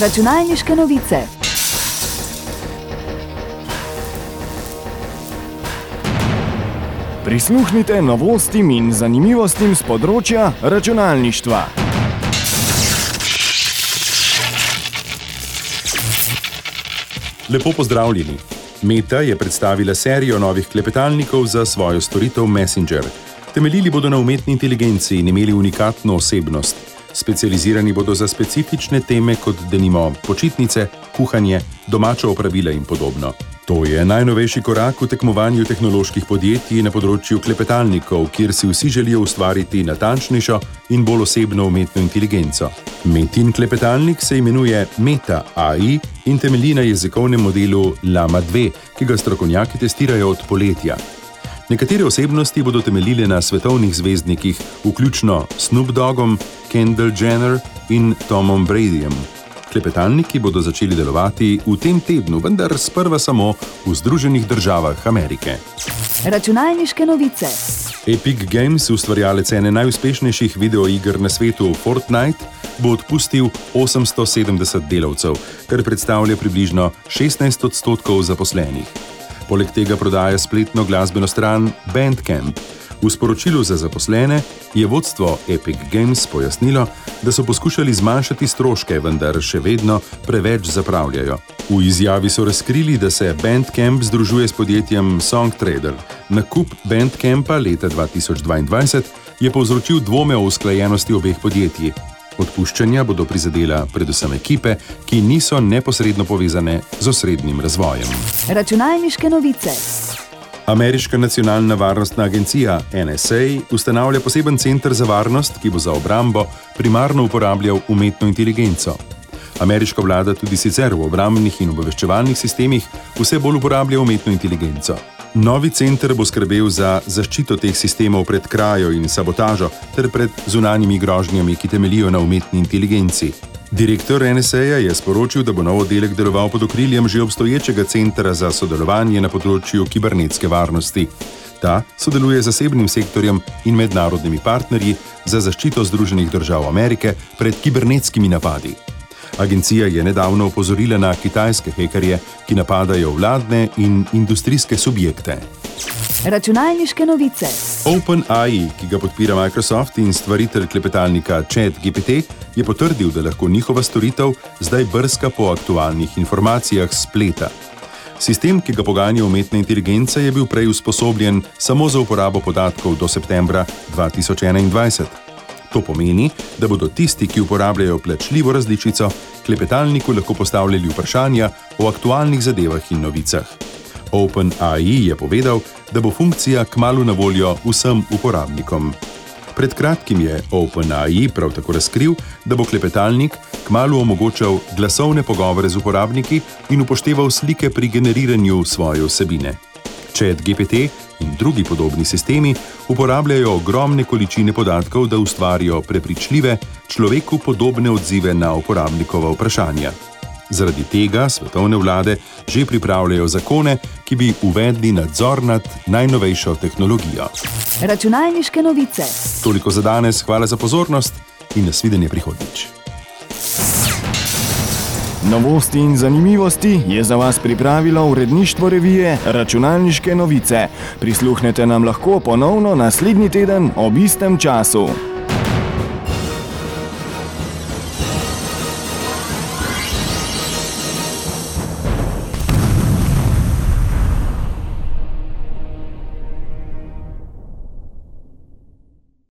Računalniške novice. Prisluhnite novostim in zanimivostim z področja računalništva. Lepo pozdravljeni. Meta je predstavila serijo novih klepetalnikov za svojo storitev Messenger. Temeljili bodo na umetni inteligenci in imeli unikatno osebnost. Specializirani bodo za specifične teme, kot denimo počitnice, kuhanje, domača opravila in podobno. To je najnovejši korak v tekmovanju tehnoloških podjetij na področju klepetalnikov, kjer si vsi želijo ustvariti natančnejšo in bolj osebno umetno inteligenco. Metin klepetalnik se imenuje Meta AI in temelji na jezikovnem modelu Lama 2, ki ga strokovnjaki testirajo od poletja. Nekatere osebnosti bodo temeljile na svetovnih zvezdnikih, vključno Snoop Doggom, Kendall Jenner in Tomom Bradyjem. Klepetalniki bodo začeli delovati v tem tednu, vendar sprva samo v Združenih državah Amerike. Računalniške novice. Epic Games, ustvarjalec ene najuspešnejših videoiger na svetu Fortnite, bo odpustil 870 delavcev, kar predstavlja približno 16 odstotkov zaposlenih. Poleg tega prodaja spletno glasbeno stran Bandcamp. V sporočilu za zaposlene je vodstvo Epic Games pojasnilo, da so poskušali zmanjšati stroške, vendar še vedno preveč zapravljajo. V izjavi so razkrili, da se Bandcamp združuje s podjetjem SongTrader. Nakup Bandcampa leta 2022 je povzročil dvome o usklajenosti obeh podjetij. Odpuščanja bodo prizadela predvsem ekipe, ki niso neposredno povezane z osrednjim razvojem. Računalniške novice. Ameriška nacionalna varnostna agencija NSA ustanavlja poseben center za varnost, ki bo za obrambo primarno uporabljal umetno inteligenco. Ameriška vlada tudi sicer v obrambnih in obveščevalnih sistemih vse bolj uporablja umetno inteligenco. Novi center bo skrbel za zaščito teh sistemov pred krajo in sabotažo ter pred zunanjimi grožnjami, ki temelijo na umetni inteligenci. Direktor NSA je sporočil, da bo nov oddelek deloval pod okriljem že obstoječega centra za sodelovanje na področju kibernetske varnosti. Ta sodeluje z zasebnim sektorjem in mednarodnimi partnerji za zaščito Združenih držav Amerike pred kibernetskimi napadi. Agencija je nedavno opozorila na kitajske hekerje, ki napadajo vladne in industrijske subjekte. Računalniške novice. OpenAI, ki ga podpira Microsoft in stvaritelj klepetalnika ChatGPT, je potrdil, da lahko njihova storitev zdaj brska po aktualnih informacijah spleta. Sistem, ki ga poganja umetna inteligenca, je bil prej usposobljen samo za uporabo podatkov do septembra 2021. To pomeni, da bodo tisti, ki uporabljajo plačljivo različico, klepetalniku lahko postavljali vprašanja o aktualnih zadevah in novicah. OpenAI je povedal, da bo funkcija kmalo na voljo vsem uporabnikom. Pred kratkim je OpenAI prav tako razkril, da bo klepetalnik kmalo omogočal glasovne pogovore z uporabniki in upošteval slike pri generiranju svoje vsebine. Chat GPT in drugi podobni sistemi uporabljajo ogromne količine podatkov, da ustvarijo prepričljive, človeku podobne odzive na uporabnikova vprašanja. Zaradi tega svetovne vlade že pripravljajo zakone, ki bi uvedli nadzor nad najnovejšo tehnologijo. Računalniške novice. Toliko za danes, hvala za pozornost in nasvidenje prihodnjič. Novosti in zanimivosti je za vas pripravilo uredništvo revije Računalniške novice. Prisluhnete nam lahko ponovno naslednji teden ob istem času.